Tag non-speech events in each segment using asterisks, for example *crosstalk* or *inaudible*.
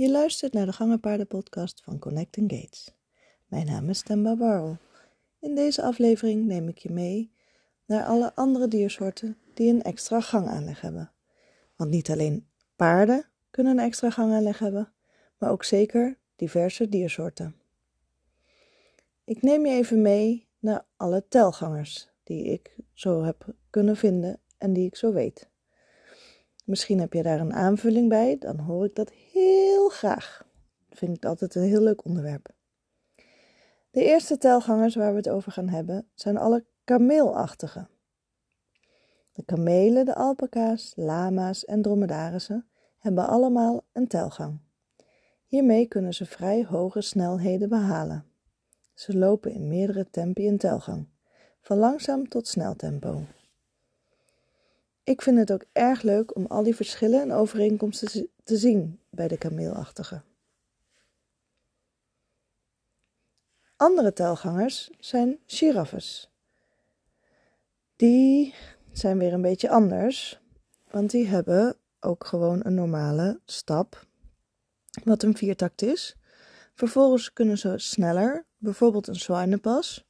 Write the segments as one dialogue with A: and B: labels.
A: Je luistert naar de Gangenpaarden-podcast van Connecting Gates. Mijn naam is Temba Barrel. In deze aflevering neem ik je mee naar alle andere diersoorten die een extra gangaanleg hebben. Want niet alleen paarden kunnen een extra gangaanleg hebben, maar ook zeker diverse diersoorten. Ik neem je even mee naar alle telgangers die ik zo heb kunnen vinden en die ik zo weet. Misschien heb je daar een aanvulling bij, dan hoor ik dat heel graag. Vind ik altijd een heel leuk onderwerp. De eerste telgangers waar we het over gaan hebben zijn alle kameelachtige. De kamelen, de alpaca's, lama's en dromedarissen hebben allemaal een telgang. Hiermee kunnen ze vrij hoge snelheden behalen. Ze lopen in meerdere tempi in telgang, van langzaam tot snel tempo. Ik vind het ook erg leuk om al die verschillen en overeenkomsten te zien bij de kameelachtige. Andere telgangers zijn giraffes. Die zijn weer een beetje anders, want die hebben ook gewoon een normale stap, wat een viertakt is. Vervolgens kunnen ze sneller, bijvoorbeeld een zwijnenpas.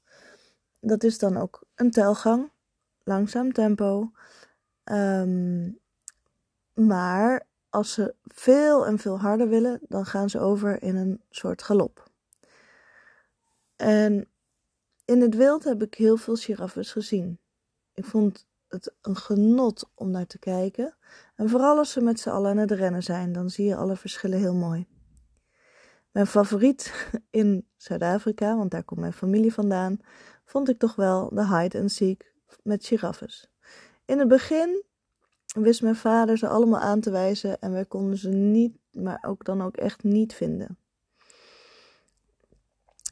A: Dat is dan ook een telgang, langzaam tempo. Um, maar als ze veel en veel harder willen, dan gaan ze over in een soort galop. En in het wild heb ik heel veel giraffes gezien. Ik vond het een genot om naar te kijken. En vooral als ze met z'n allen aan het rennen zijn, dan zie je alle verschillen heel mooi. Mijn favoriet *laughs* in Zuid-Afrika, want daar komt mijn familie vandaan, vond ik toch wel de hide and seek met giraffes. In het begin wist mijn vader ze allemaal aan te wijzen en wij konden ze niet, maar ook dan ook echt niet vinden.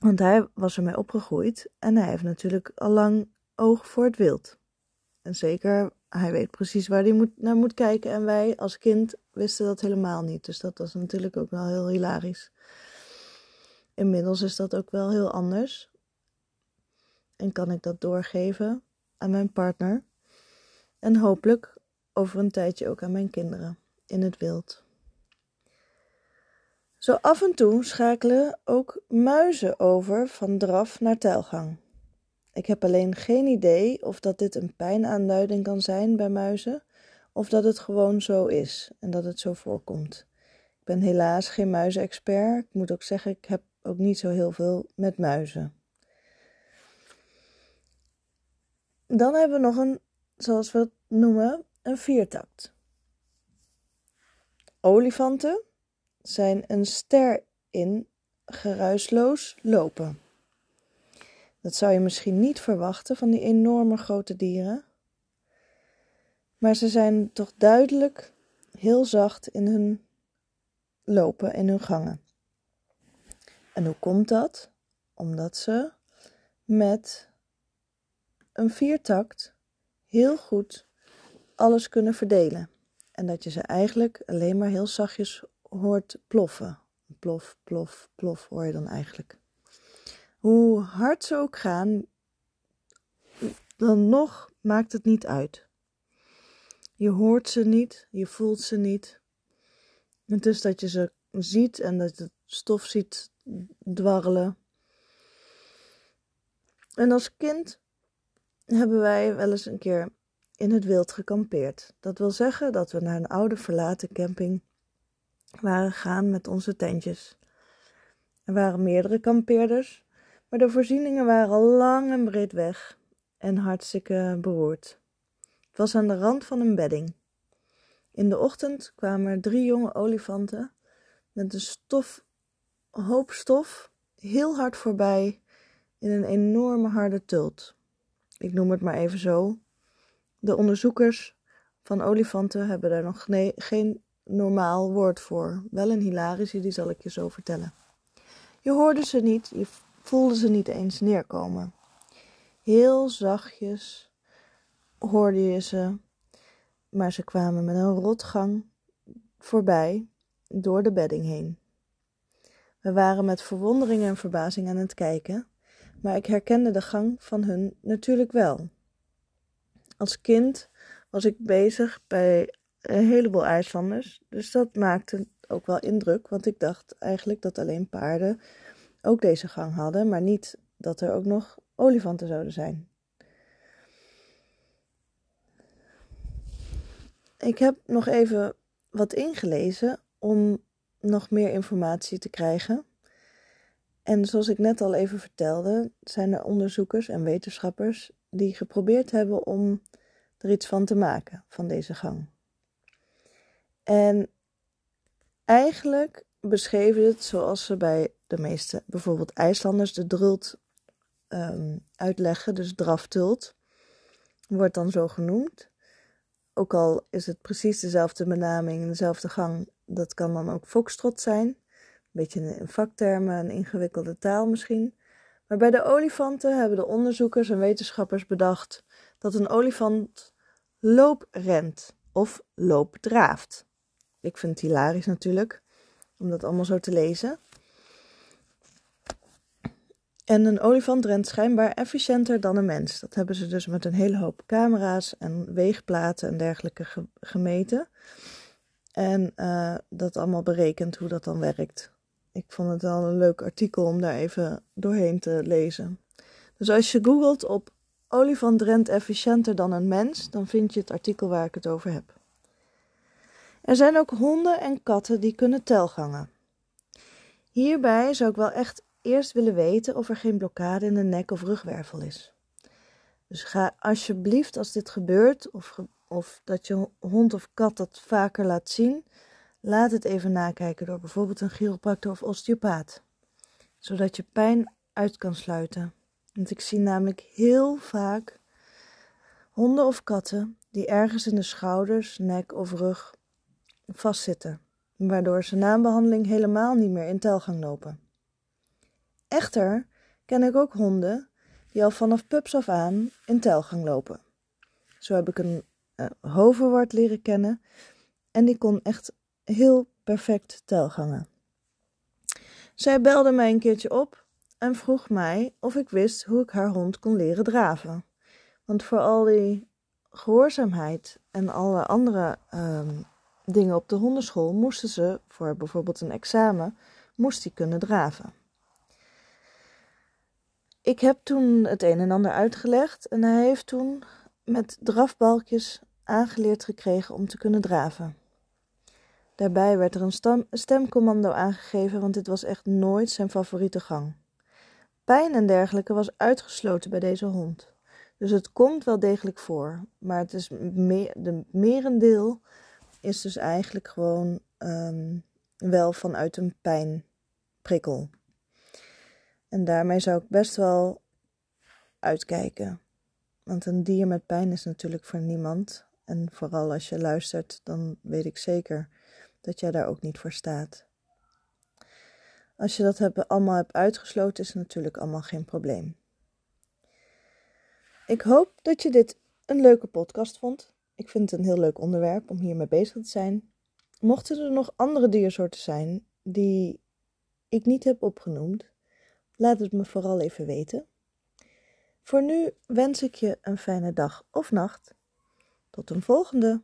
A: Want hij was ermee opgegroeid en hij heeft natuurlijk al lang oog voor het wild. En zeker, hij weet precies waar hij moet, naar moet kijken. En wij als kind wisten dat helemaal niet. Dus dat was natuurlijk ook wel heel hilarisch. Inmiddels is dat ook wel heel anders. En kan ik dat doorgeven aan mijn partner. En hopelijk over een tijdje ook aan mijn kinderen in het wild. Zo af en toe schakelen ook muizen over van draf naar tuilgang. Ik heb alleen geen idee of dat dit een pijnaanduiding kan zijn bij muizen, of dat het gewoon zo is en dat het zo voorkomt. Ik ben helaas geen muizenexpert. Ik moet ook zeggen, ik heb ook niet zo heel veel met muizen. Dan hebben we nog een, zoals we het noemen, een viertakt. Olifanten zijn een ster in geruisloos lopen. Dat zou je misschien niet verwachten van die enorme grote dieren. Maar ze zijn toch duidelijk heel zacht in hun lopen, in hun gangen. En hoe komt dat? Omdat ze met een viertakt heel goed alles kunnen verdelen. En dat je ze eigenlijk alleen maar heel zachtjes hoort ploffen. Plof, plof, plof hoor je dan eigenlijk. Hoe hard ze ook gaan, dan nog maakt het niet uit. Je hoort ze niet, je voelt ze niet. Het is dat je ze ziet en dat je het stof ziet dwarrelen. En als kind hebben wij wel eens een keer in het wild gekampeerd. Dat wil zeggen dat we naar een oude verlaten camping waren gegaan met onze tentjes. Er waren meerdere kampeerders, maar de voorzieningen waren lang en breed weg en hartstikke beroerd. Het was aan de rand van een bedding. In de ochtend kwamen er drie jonge olifanten met een stof, hoop stof heel hard voorbij in een enorme harde tult. Ik noem het maar even zo, de onderzoekers van olifanten hebben daar nog geen normaal woord voor. Wel een hilarische, die zal ik je zo vertellen. Je hoorde ze niet, je voelde ze niet eens neerkomen. Heel zachtjes hoorde je ze, maar ze kwamen met een rotgang voorbij door de bedding heen. We waren met verwondering en verbazing aan het kijken, maar ik herkende de gang van hun natuurlijk wel. Als kind was ik bezig bij een heleboel IJslanders. Dus dat maakte ook wel indruk, want ik dacht eigenlijk dat alleen paarden ook deze gang hadden, maar niet dat er ook nog olifanten zouden zijn. Ik heb nog even wat ingelezen om nog meer informatie te krijgen. En zoals ik net al even vertelde, zijn er onderzoekers en wetenschappers die geprobeerd hebben om er iets van te maken, van deze gang. En eigenlijk beschreven het zoals ze bij de meeste, bijvoorbeeld IJslanders, de drult um, uitleggen, dus draftult, wordt dan zo genoemd. Ook al is het precies dezelfde benaming en dezelfde gang, dat kan dan ook foxtrot zijn. Een beetje in vaktermen, een ingewikkelde taal misschien. Maar bij de olifanten hebben de onderzoekers en wetenschappers bedacht dat een olifant looprent of loopdraaft. Ik vind het hilarisch natuurlijk om dat allemaal zo te lezen. En een olifant rent schijnbaar efficiënter dan een mens. Dat hebben ze dus met een hele hoop camera's en weegplaten en dergelijke gemeten. En uh, dat allemaal berekend hoe dat dan werkt. Ik vond het wel een leuk artikel om daar even doorheen te lezen. Dus als je googelt op olifant rent efficiënter dan een mens, dan vind je het artikel waar ik het over heb. Er zijn ook honden en katten die kunnen telgangen. Hierbij zou ik wel echt eerst willen weten of er geen blokkade in de nek of rugwervel is. Dus ga alsjeblieft, als dit gebeurt, of, of dat je hond of kat dat vaker laat zien, laat het even nakijken door bijvoorbeeld een chiropractor of osteopaat, zodat je pijn uit kan sluiten. Want ik zie namelijk heel vaak honden of katten die ergens in de schouders, nek of rug vastzitten, waardoor ze na een behandeling helemaal niet meer in telgang lopen. Echter ken ik ook honden die al vanaf pups af aan in telgang lopen. Zo heb ik een uh, hoverwart leren kennen en die kon echt heel perfect telgangen. Zij belde mij een keertje op en vroeg mij of ik wist hoe ik haar hond kon leren draven. Want voor al die gehoorzaamheid en alle andere um, dingen op de hondenschool moesten ze, voor bijvoorbeeld een examen, moest hij kunnen draven. Ik heb toen het een en ander uitgelegd en hij heeft toen met drafbalkjes aangeleerd gekregen om te kunnen draven. Daarbij werd er een stemcommando aangegeven, want dit was echt nooit zijn favoriete gang. Pijn en dergelijke was uitgesloten bij deze hond. Dus het komt wel degelijk voor, maar het is meer, de merendeel is dus eigenlijk gewoon um, wel vanuit een pijnprikkel. En daarmee zou ik best wel uitkijken. Want een dier met pijn is natuurlijk voor niemand. En vooral als je luistert, dan weet ik zeker dat jij daar ook niet voor staat. Als je dat hebt, allemaal hebt uitgesloten, is het natuurlijk allemaal geen probleem. Ik hoop dat je dit een leuke podcast vond. Ik vind het een heel leuk onderwerp om hiermee bezig te zijn. Mochten er nog andere diersoorten zijn die ik niet heb opgenoemd, laat het me vooral even weten. Voor nu wens ik je een fijne dag of nacht. Tot een volgende.